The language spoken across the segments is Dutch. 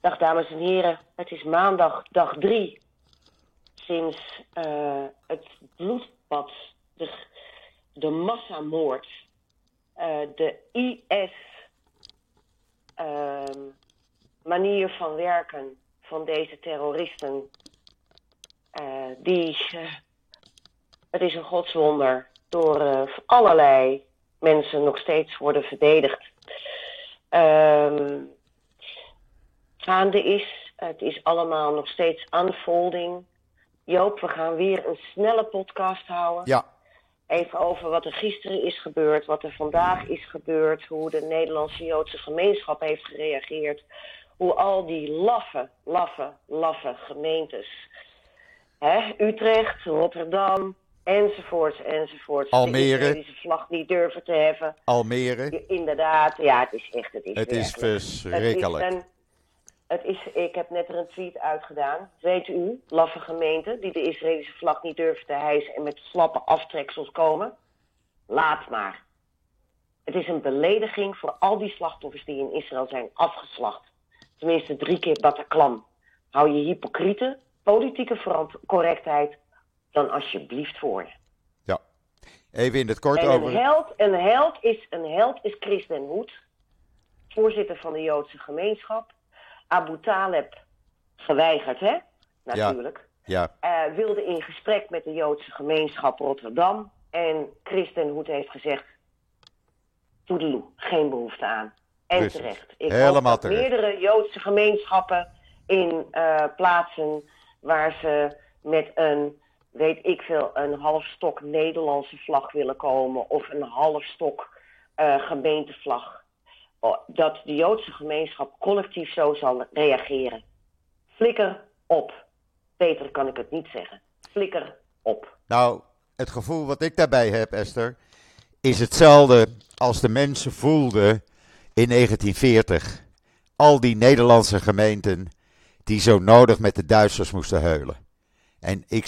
Dag dames en heren, het is maandag, dag drie. Sinds uh, het bloedbad, de, de massamoord, uh, de IS uh, manier van werken van deze terroristen. Uh, die, het is een godswonder, door allerlei mensen nog steeds worden verdedigd. Um, gaande is. Het is allemaal nog steeds unfolding. Joop, we gaan weer een snelle podcast houden. Ja. Even over wat er gisteren is gebeurd, wat er vandaag is gebeurd, hoe de Nederlandse Joodse gemeenschap heeft gereageerd. Hoe al die laffe, laffe, laffe gemeentes, hè, Utrecht, Rotterdam, enzovoorts, enzovoorts. Almere. Die vlag niet durven te heffen. Almere. Inderdaad, ja, het is echt, het is Het is verschrikkelijk. Het is een, het is, ik heb net er een tweet uitgedaan. Weet u, laffe gemeenten die de Israëlische vlag niet durven te hijsen en met slappe aftreksels komen? Laat maar. Het is een belediging voor al die slachtoffers die in Israël zijn afgeslacht. Tenminste drie keer Bataclan. Hou je hypocriete, politieke correctheid dan alsjeblieft voor je. Ja, even in het kort en over... Een held, een, held is, een held is Chris den Hoed, voorzitter van de Joodse gemeenschap Abu Taleb geweigerd, hè? Natuurlijk. Ja. ja. Uh, wilde in gesprek met de Joodse gemeenschap Rotterdam. En Christen Hoed heeft gezegd: Toedeloe, geen behoefte aan. En Precies. terecht. Ik Helemaal dat terecht. meerdere Joodse gemeenschappen in uh, plaatsen waar ze met een, weet ik veel, een half stok Nederlandse vlag willen komen. Of een half stok uh, gemeentevlag dat de Joodse gemeenschap collectief zo zal reageren. Flikker op. Beter kan ik het niet zeggen. Flikker op. Nou, het gevoel wat ik daarbij heb, Esther, is hetzelfde als de mensen voelden in 1940. Al die Nederlandse gemeenten die zo nodig met de Duitsers moesten heulen. En ik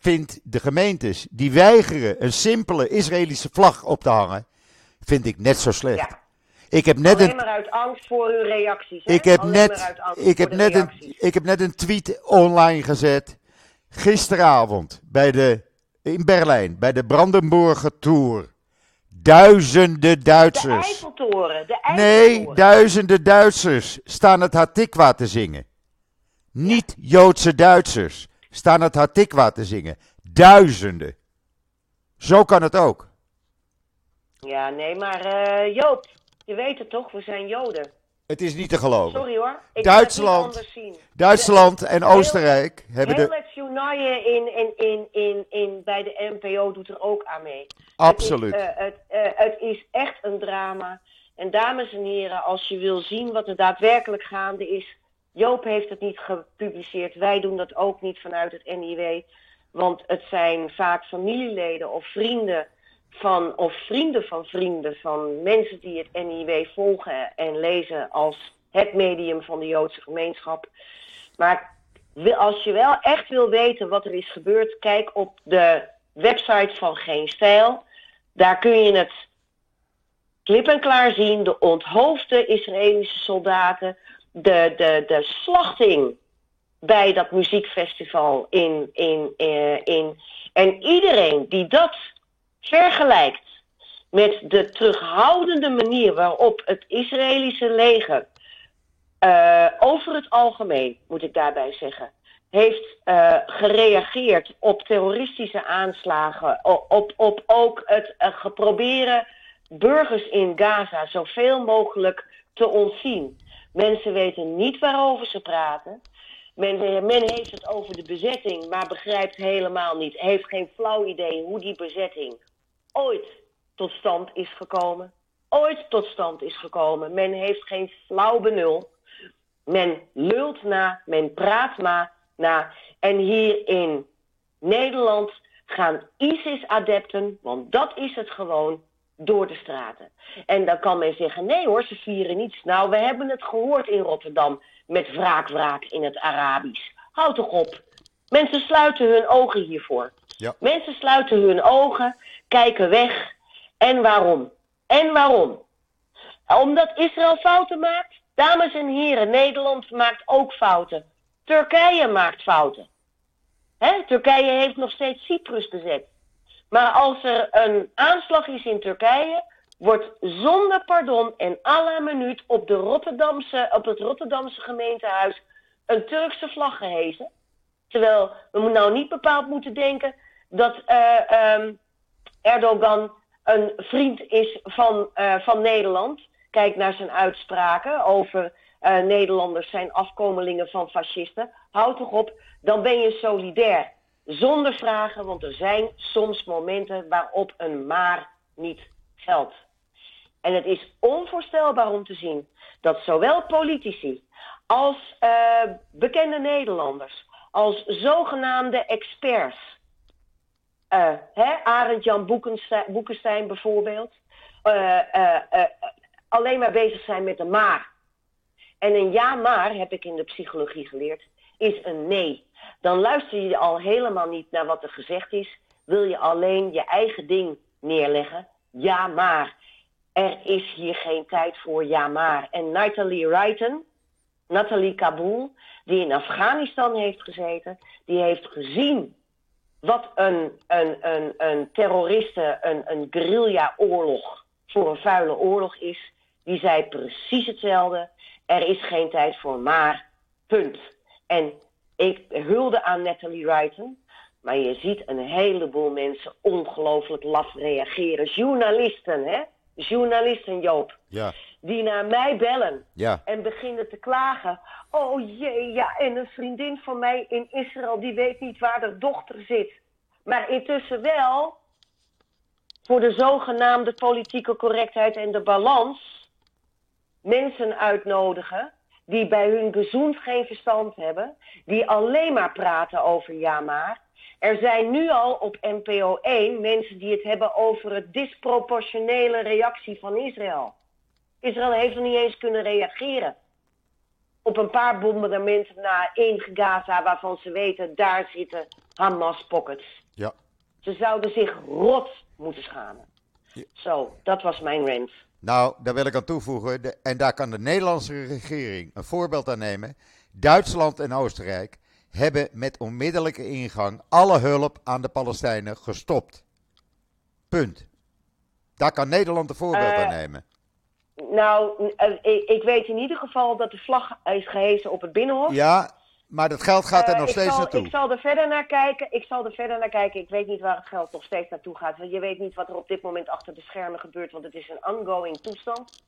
vind de gemeentes die weigeren een simpele Israëlische vlag op te hangen, vind ik net zo slecht. Ja. Ik heb net Alleen een, maar uit angst voor uw reacties. Hè? ik heb Alleen net, ik heb de net een, ik heb net een tweet online gezet. Gisteravond bij de, in Berlijn, bij de Brandenburger Tour. Duizenden De Duitsers. Eiffeltoren. De Nee, Eiffeltoren. duizenden Duitsers staan het Hatikwa te zingen. Niet Joodse Duitsers staan het Hatikwa te zingen. Duizenden. Zo kan het ook. Ja, nee, maar eh, Joop, je weet het toch? We zijn Joden. Het is niet te geloven. Sorry hoor. Ik Duitsland. zien. Duitsland en Heel- Oostenrijk hebben Heel de. het in, in, in, in, in, bij de NPO doet er ook aan mee. Absoluut. Het is, eh, het, eh, het is echt een drama. En dames en heren, als je wil zien wat er daadwerkelijk gaande is. Joop heeft het niet gepubliceerd. Wij doen dat ook niet vanuit het NIW. Want het zijn vaak familieleden of vrienden van, of vrienden van vrienden van mensen die het NIW volgen en lezen als het medium van de Joodse gemeenschap. Maar als je wel echt wil weten wat er is gebeurd, kijk op de website van Geen Stijl. Daar kun je het klip en klaar zien. De onthoofde Israëlische soldaten. De, de, de slachting bij dat muziekfestival in, in, eh, in. En iedereen die dat vergelijkt met de terughoudende manier waarop het Israëlische leger eh, over het algemeen, moet ik daarbij zeggen, heeft eh, gereageerd op terroristische aanslagen, op, op ook het geproberen burgers in Gaza zoveel mogelijk te ontzien. Mensen weten niet waarover ze praten. Men, heeft het over de bezetting, maar begrijpt helemaal niet, heeft geen flauw idee hoe die bezetting ooit tot stand is gekomen. Ooit tot stand is gekomen. Men heeft geen flauw benul. Men lult na, men praat maar na. En hier in Nederland gaan ISIS-adepten, want dat is het gewoon, door de straten. En dan kan men zeggen, nee hoor, ze vieren niets. Nou, we hebben het gehoord in Rotterdam met wraak-wraak in het Arabisch. Houd toch op. Mensen sluiten hun ogen hiervoor. Ja. Mensen sluiten hun ogen, kijken weg. En waarom? En waarom? Omdat Israël fouten maakt? Dames en heren, Nederland maakt ook fouten. Turkije maakt fouten. Hè? Turkije heeft nog steeds Cyprus bezet. Maar als er een aanslag is in Turkije, wordt zonder pardon en à la minuut op, de Rotterdamse, op het Rotterdamse gemeentehuis een Turkse vlag gehezen. Terwijl we nou niet bepaald moeten denken dat uh, Erdogan een vriend is van, uh, van Nederland. Kijk naar zijn uitspraken over uh, Nederlanders zijn afkomelingen van fascisten. Houd toch op, dan ben je solidair. Zonder vragen, want er zijn soms momenten waarop een maar niet geldt. En het is onvoorstelbaar om te zien dat zowel politici als uh, bekende Nederlanders, als zogenaamde experts, uh, hè, Arend Jan Boekenstein, bijvoorbeeld, uh, alleen maar bezig zijn met de maar. En een ja maar, heb ik in de psychologie geleerd, is een nee. Dan luister je al helemaal niet naar wat er gezegd is. Wil je alleen je eigen ding neerleggen? Ja maar. Er is hier geen tijd voor ja maar. En Nathalie Wrighton, Nathalie Kabul, die in Afghanistan heeft gezeten, die heeft gezien wat een, een, een, een terroristen, een, een guerrilla-oorlog voor een vuile oorlog is. Die zei precies hetzelfde. Er is geen tijd voor maar. Punt. En ik hulde aan Natalie Wrighton. Maar je ziet een heleboel mensen ongelooflijk laf reageren. Journalisten, hè? Journalisten, Joop. Ja. Die naar mij bellen. Ja. En beginnen te klagen. Oh jee, ja. En een vriendin van mij in Israël, die weet niet waar de dochter zit. Maar intussen wel, voor de zogenaamde politieke correctheid en de balans mensen uitnodigen die bij hun gezoend geen verstand hebben, die alleen maar praten over ja maar. Er zijn nu al op NPO 1 mensen die het hebben over het disproportionele reactie van Israël. Israël heeft er niet eens kunnen reageren op een paar bombardementen naar één Gaza waarvan ze weten daar zitten Hamas pockets. Ja. Ze zouden zich rot moeten schamen. Zo, dat was mijn rant. Nou, daar wil ik aan toevoegen, de, en daar kan de Nederlandse regering een voorbeeld aan nemen. Duitsland en Oostenrijk hebben met onmiddellijke ingang alle hulp aan de Palestijnen gestopt. Punt. Daar kan Nederland een voorbeeld uh, aan nemen. Nou, ik, ik, weet in ieder geval dat de vlag is gehezen op het Binnenhof. Ja, maar dat geld gaat er uh, nog steeds zal, naartoe. Ik zal er verder naar kijken. Ik zal er verder naar kijken. Ik weet niet waar het geld nog steeds naartoe gaat. Want je weet niet wat er op dit moment achter de schermen gebeurt. Want het is een ongoing toestand.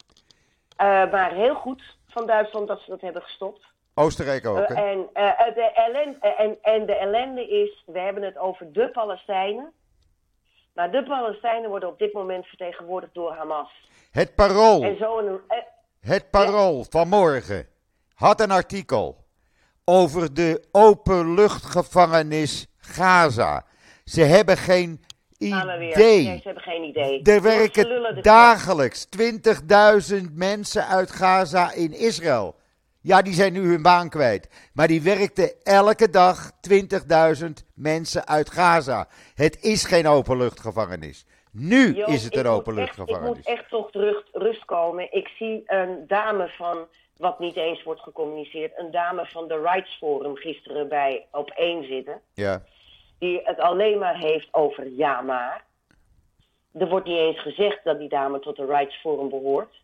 Uh, maar heel goed van Duitsland dat ze dat hebben gestopt. Oostenrijk ook, hè? en, de ellende, en, en de ellende is, we hebben het over de Palestijnen. Maar de Palestijnen worden op dit moment vertegenwoordigd door Hamas. Het parool. En zo een, het parool ja. van morgen had een artikel over de openluchtgevangenis Gaza. Ze hebben geen idee. Nee, ze hebben geen idee. Er werken dagelijks 20.000 mensen uit Gaza in Israël. Ja, die zijn nu hun baan kwijt. Maar die werkten elke dag 20.000 mensen uit Gaza. Het is geen openluchtgevangenis. Nu Jo, is het een openluchtgevangenis. Ik moet echt tot rust, rust komen. Ik zie een dame van, wat niet eens wordt gecommuniceerd, een dame van de Rights Forum gisteren bij op één zitten. Ja, Die het alleen maar heeft over ja maar. Er wordt niet eens gezegd dat die dame tot de Rights Forum behoort.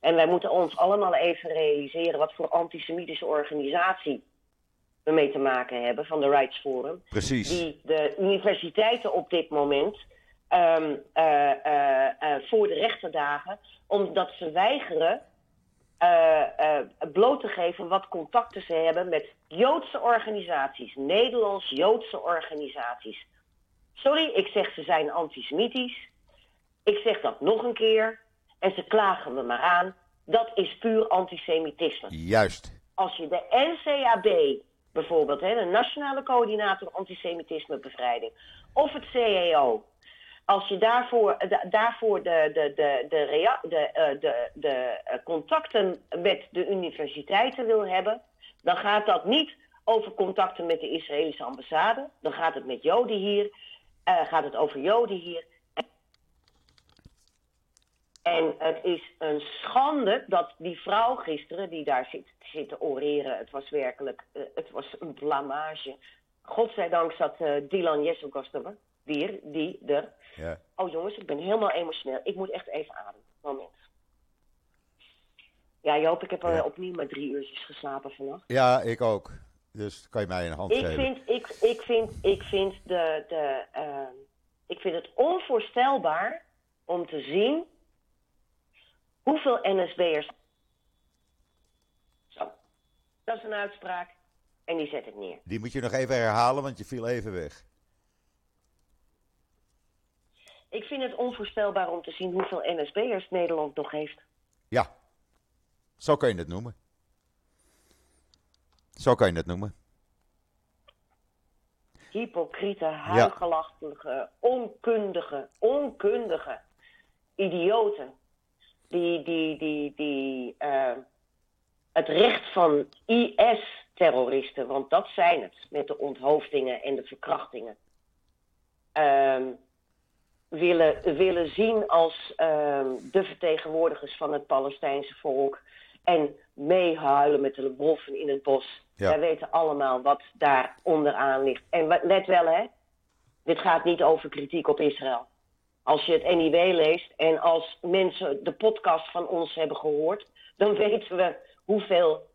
En wij moeten ons allemaal even realiseren wat voor antisemitische organisatie we mee te maken hebben van de Rights Forum. precies. Die de universiteiten op dit moment ehm, eh, eh, eh, voor de rechter dagen, omdat ze weigeren bloot te geven wat contacten ze hebben met Joodse organisaties, Nederlands-Joodse organisaties. Sorry, ik zeg ze zijn antisemitisch. Ik zeg dat nog een keer. En ze klagen me maar aan. Dat is puur antisemitisme. Juist. Als je de NCAB bijvoorbeeld, hè, de Nationale Coördinator Antisemitismebestrijding, of het CAO, als je daarvoor, da- daarvoor de, de, de, de, eh, de, de eh, contacten met de universiteiten wil hebben, dan gaat dat niet over contacten met de Israëlische ambassade. Dan gaat het met Joden hier, eh, gaat het over Joden hier. En het is een schande dat die vrouw gisteren, die daar zit, te oreren, het was werkelijk, het was een blamage. Godzijdank zat Dylan Jesselgast er, die, er. Ja. Oh jongens, ik ben helemaal emotioneel. Ik moet echt even ademen. Moment. Ja Joop, ik heb uh, Ja. opnieuw maar drie uurtjes geslapen vannacht. ja, ik ook. Dus kan je mij een hand Ik geven. vind, ik, ik vind, ik vind, de, de, eh, ik vind het onvoorstelbaar om te zien hoeveel NSB'ers. Zo, dat is een uitspraak en die zet ik neer. Die moet je nog even herhalen, want je viel even weg. Ik vind het onvoorstelbaar om te zien hoeveel NSB'ers Nederland nog heeft. Ja, zo kan je het noemen. Zo kan je het noemen. Hypocriete, huigelachtige, onkundige, onkundige idioten. Die, die, die, die eh, het recht van IS-terroristen, want dat zijn het, met de onthoofdingen en de verkrachtingen, ehm, willen, willen zien als ehm, de vertegenwoordigers van het Palestijnse volk. En meehuilen met de wolven in het bos. Ja. Wij weten allemaal wat daar onderaan ligt. En let wel, hè. Dit gaat niet over kritiek op Israël. Als je het NIW leest en als mensen de podcast van ons hebben gehoord, dan weten we hoeveel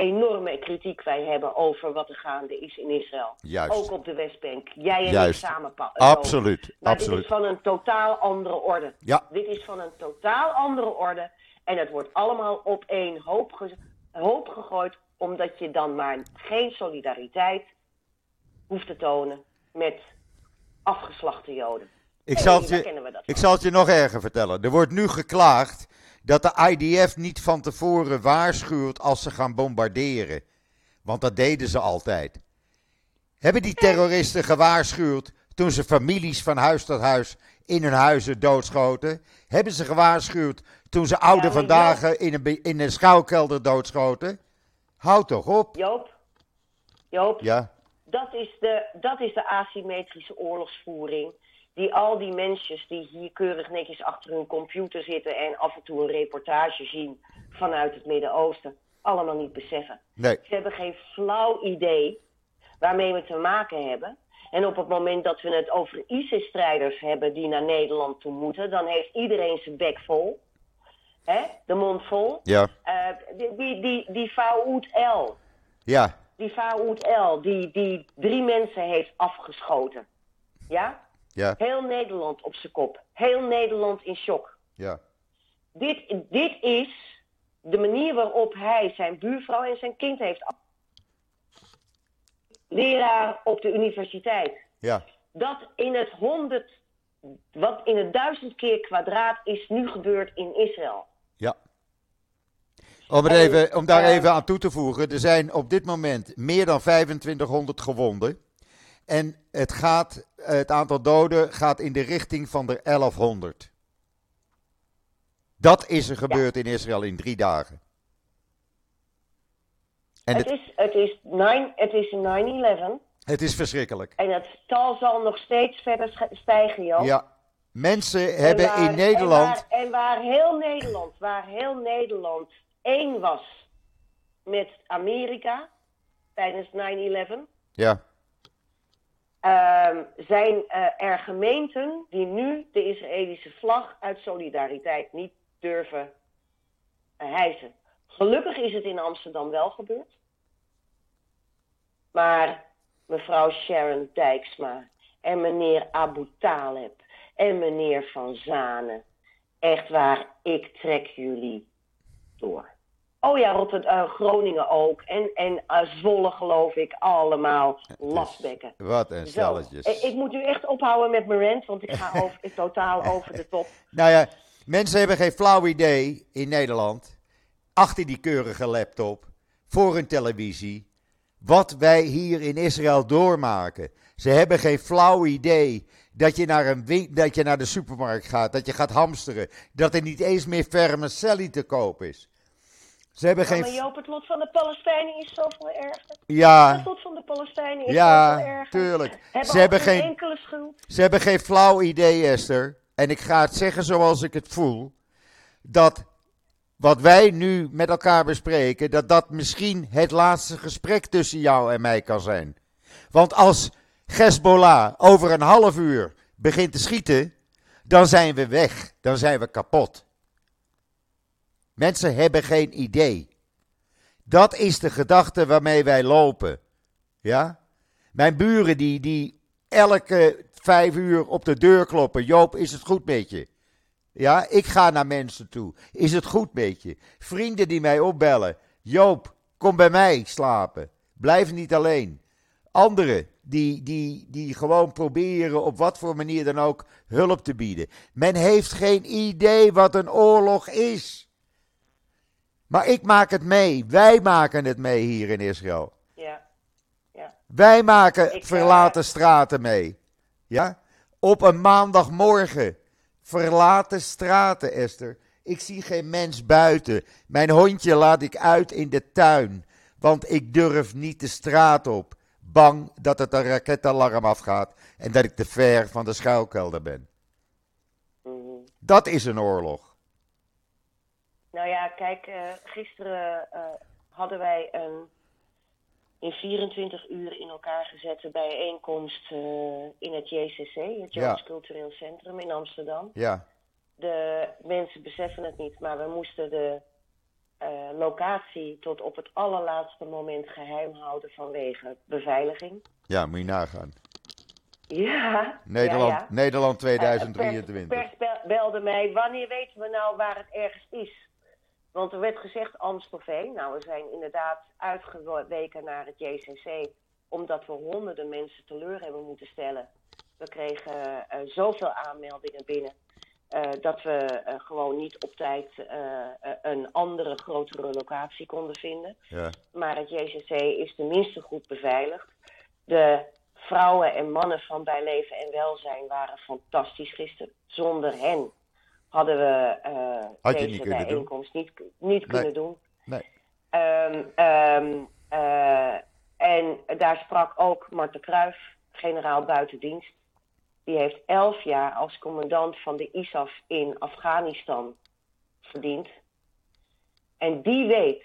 enorme kritiek wij hebben over wat er gaande is in Israël. Juist. Ook op de Westbank. Jij en Juist. ik samen. Toon. Absoluut, Maar dit absoluut. is van een totaal andere orde. Ja. Dit is van een totaal andere orde. En het wordt allemaal op één hoop, ge- hoop gegooid, omdat je dan maar geen solidariteit hoeft te tonen met afgeslachte Joden. Ik zal, het je, ik zal het je nog erger vertellen. Er wordt nu geklaagd dat de IDF niet van tevoren waarschuwt als ze gaan bombarderen. Want dat deden ze altijd. Hebben die terroristen gewaarschuwd toen ze families van huis tot huis in hun huizen doodschoten? Hebben ze gewaarschuwd toen ze oude maar vandaag in een, in een schuilkelder doodschoten? Houd toch op. Joop, Joop Ja, dat, is de, dat is de asymmetrische oorlogsvoering. Die al die mensjes die hier keurig netjes achter hun computer zitten en af en toe een reportage zien vanuit het Midden-Oosten, allemaal niet beseffen. nee. Ze hebben geen flauw idee waarmee we te maken hebben. En op het moment dat we het over ISIS-strijders hebben die naar Nederland toe moeten, dan heeft iedereen zijn bek vol. Hè? De mond vol. Ja, Eh, die, die, die, die Faoud El, ja, die Faoud El, die, die drie mensen heeft afgeschoten. Ja? Ja, Heel Nederland op zijn kop. Heel Nederland in shock. ja. Dit, dit is de manier waarop hij zijn buurvrouw en zijn kind heeft Leraar op de universiteit. ja. Dat in het honderd, wat in het duizend keer kwadraat is nu gebeurd in Israël. Ja. Om, even, om daar even aan toe te voegen, er zijn op dit moment meer dan 2500 gewonden. En het, gaat, het aantal doden gaat in de richting van de 1100. Dat is er gebeurd in Israël in drie dagen. En het, het, is, het, is nine- het is 9-11 het is verschrikkelijk. en het tal zal nog steeds verder stijgen, joh. Ja, mensen En hebben waar- in Nederland. En waar, en waar heel Nederland, waar heel Nederland één was met Amerika tijdens 9-11, Ja, ehm, zijn eh, er gemeenten die nu de Israëlische vlag uit solidariteit niet durven eh, hijsen. Gelukkig is het in Amsterdam wel gebeurd. Maar mevrouw Sharon Dijksma en meneer Abu Taleb en meneer Van Zanen, echt waar, ik trek jullie door. Oh ja, Rotterdam, Groningen ook. En, en eh, Zwolle geloof ik, allemaal lastbekken. wat een stelletjes. eh, ik moet nu echt ophouden met mijn rant, want ik ga over, totaal over de top. Nou ja, mensen hebben geen flauw idee in Nederland. Achter die keurige laptop, voor hun televisie. Wat wij hier in Israël doormaken. Ze hebben geen flauw idee dat je naar, een win- dat je naar de supermarkt gaat, dat je gaat hamsteren. Dat er niet eens meer vermicelli te koop is. Ze hebben Ja, maar geen. Joop, het lot van de Palestijnen is zoveel erger. Het Ja, lot van de Palestijnen is ja, zoveel erger. tuurlijk. Hebben Ze hebben geen geen, enkele schuld. ze hebben geen flauw idee, Esther. En ik ga het zeggen zoals ik het voel. dat wat wij nu met elkaar bespreken, dat dat misschien het laatste gesprek tussen jou en mij kan zijn. Want als Hezbollah over een half uur begint te schieten, dan zijn we weg, dan zijn we kapot. Mensen hebben geen idee. Dat is de gedachte waarmee wij lopen. Ja? Mijn buren die, die elke vijf uur op de deur kloppen. Joop, is het goed met je? Ja, ik ga naar mensen toe. Is het goed met je? Vrienden die mij opbellen. Joop, kom bij mij slapen. Blijf niet alleen. Anderen die, die, die gewoon proberen op wat voor manier dan ook hulp te bieden. Men heeft geen idee wat een oorlog is. Maar ik maak het mee. Wij maken het mee hier in Israël. Ja. ja. Wij maken Ik, eh, verlaten straten mee. Ja? Op een maandagmorgen. Verlaten straten, Esther. Ik zie geen mens buiten. Mijn hondje laat ik uit in de tuin. Want ik durf niet de straat op. Bang dat het een raketalarm afgaat. En dat ik te ver van de schuilkelder ben. Mhm. Dat is een oorlog. Nou ja, kijk, eh, gisteren eh, hadden wij een in 24 uur in elkaar gezette bijeenkomst eh, in het JCC, het Ja. Joods Cultureel Centrum in Amsterdam. Ja, De mensen beseffen het niet, maar we moesten de locatie tot op het allerlaatste moment geheim houden vanwege beveiliging. ja moet je nagaan. Ja, Nederland, ja, ja. Nederland Eh, 2023. pers, pers bel- belde mij, wanneer weten we nou waar het ergens is? Want er werd gezegd Amstelveen. Nou, we zijn inderdaad uitgeweken naar het JCC, omdat we honderden mensen teleur hebben moeten stellen. We kregen eh, zoveel aanmeldingen binnen, eh, dat we eh, gewoon niet op tijd een andere, grotere locatie konden vinden. Ja, Maar het JCC is tenminste goed beveiligd. De vrouwen en mannen van Bij Leven en Welzijn waren fantastisch gisteren. Zonder hen hadden we Had je deze niet doen. bijeenkomst niet, kunnen doen. nee. Ehm, ehm, eh, en daar sprak ook Marten Kruijf, generaal buitendienst. Die heeft elf jaar als commandant van de ISAF in Afghanistan verdiend. En die weet,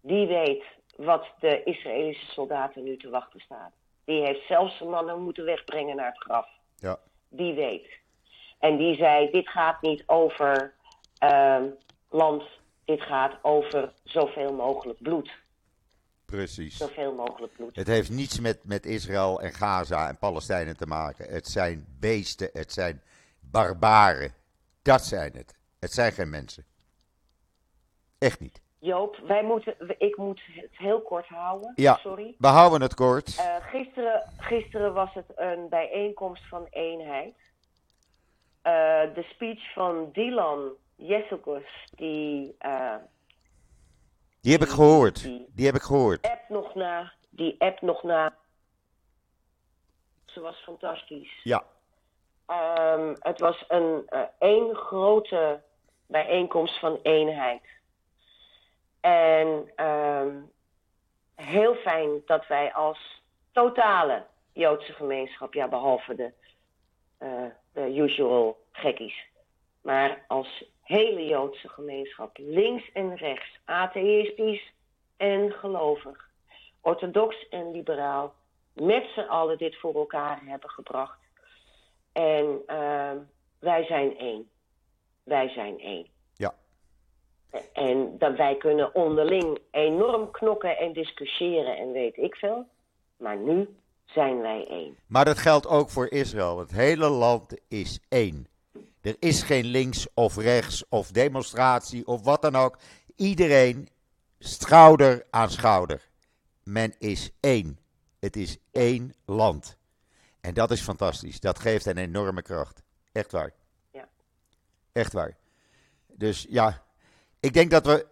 die weet wat de Israëlische soldaten nu te wachten staat. Die heeft zelfs zijn mannen moeten wegbrengen naar het graf. Ja, Die weet. En die zei, dit gaat niet over ehm, land, dit gaat over zoveel mogelijk bloed. precies. Zoveel mogelijk bloed. Het heeft niets met, met Israël en Gaza en Palestijnen te maken. Het zijn beesten, het zijn barbaren. Dat zijn het. Het zijn geen mensen. Echt niet. Joop, wij moeten, ik moet het heel kort houden. Ja. Sorry. We houden het kort. Eh, gisteren, gisteren was het een bijeenkomst van eenheid. Eh, de speech van Dylan Jesselgus, die eh, Die heb ik gehoord. Die heb ik gehoord. app nog na, die app nog na. Ze was fantastisch. Ja, Ehm, het was een eh, één grote bijeenkomst van eenheid. En ehm, heel fijn dat wij als totale Joodse gemeenschap, ja, behalve de, de usual gekkies, maar als hele Joodse gemeenschap, links en rechts, atheïstisch en gelovig, orthodox en liberaal, met z'n allen dit voor elkaar hebben gebracht. En ehm, wij zijn één. Wij zijn één. ja. En dat wij kunnen onderling enorm knokken en discussiëren en weet ik veel. Maar nu zijn wij één. Maar dat geldt ook voor Israël. Het hele land is één. Er is geen links of rechts of demonstratie of wat dan ook. Iedereen schouder aan schouder. Men is één. Het is één land. En dat is fantastisch. Dat geeft een enorme kracht. Echt waar. Ja. Echt waar. Dus ja, ik denk dat we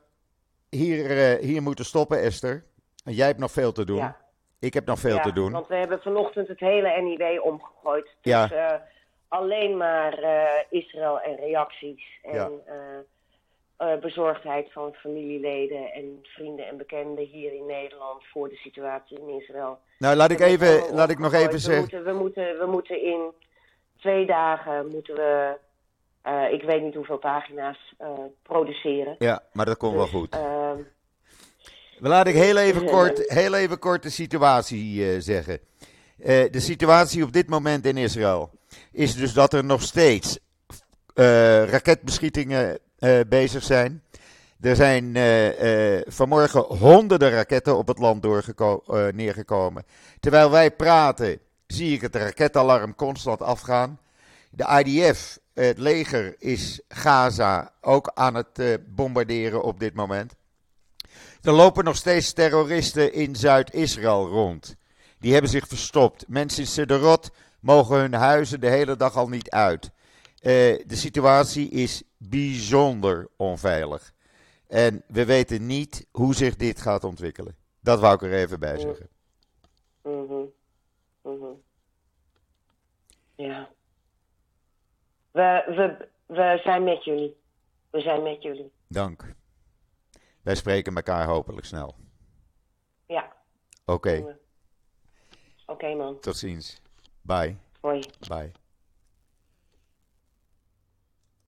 hier, eh, hier moeten stoppen, Esther. En jij hebt nog veel te doen. Ja. Ik heb nog veel Ja, te doen. Want we hebben vanochtend het hele NIW omgegooid. Dus Ja. eh, alleen maar eh, Israël en reacties. En Ja. eh, bezorgdheid van familieleden en vrienden en bekenden hier in Nederland voor de situatie in Israël. Nou, laat ik, even, laat ik nog even we zeggen. Moeten, we, moeten, we moeten in twee dagen moeten we ik weet niet hoeveel pagina's produceren. Ja, maar dat komt wel Dus, goed. Laat ik heel even kort, heel even kort de situatie eh, zeggen. Eh, de situatie op dit moment in Israël is dus dat er nog steeds eh, raketbeschietingen bezig zijn. Er zijn vanmorgen honderden raketten op het land neergekomen. Terwijl wij praten, zie ik het raketalarm constant afgaan. De IDF, het leger, is Gaza ook aan het bombarderen op dit moment. Er lopen nog steeds terroristen in Zuid-Israël rond. Die hebben zich verstopt. Mensen in Sederot mogen hun huizen de hele dag al niet uit. Eh, de situatie is bijzonder onveilig. En we weten niet hoe zich dit gaat ontwikkelen. Dat wou ik er even bij zeggen. mhm, mhm. Ja. We, we, we zijn met jullie. We zijn met jullie. Dank. Wij spreken elkaar hopelijk snel. Ja. Oké. Oké man. tot ziens. Bye. Hoi. Bye.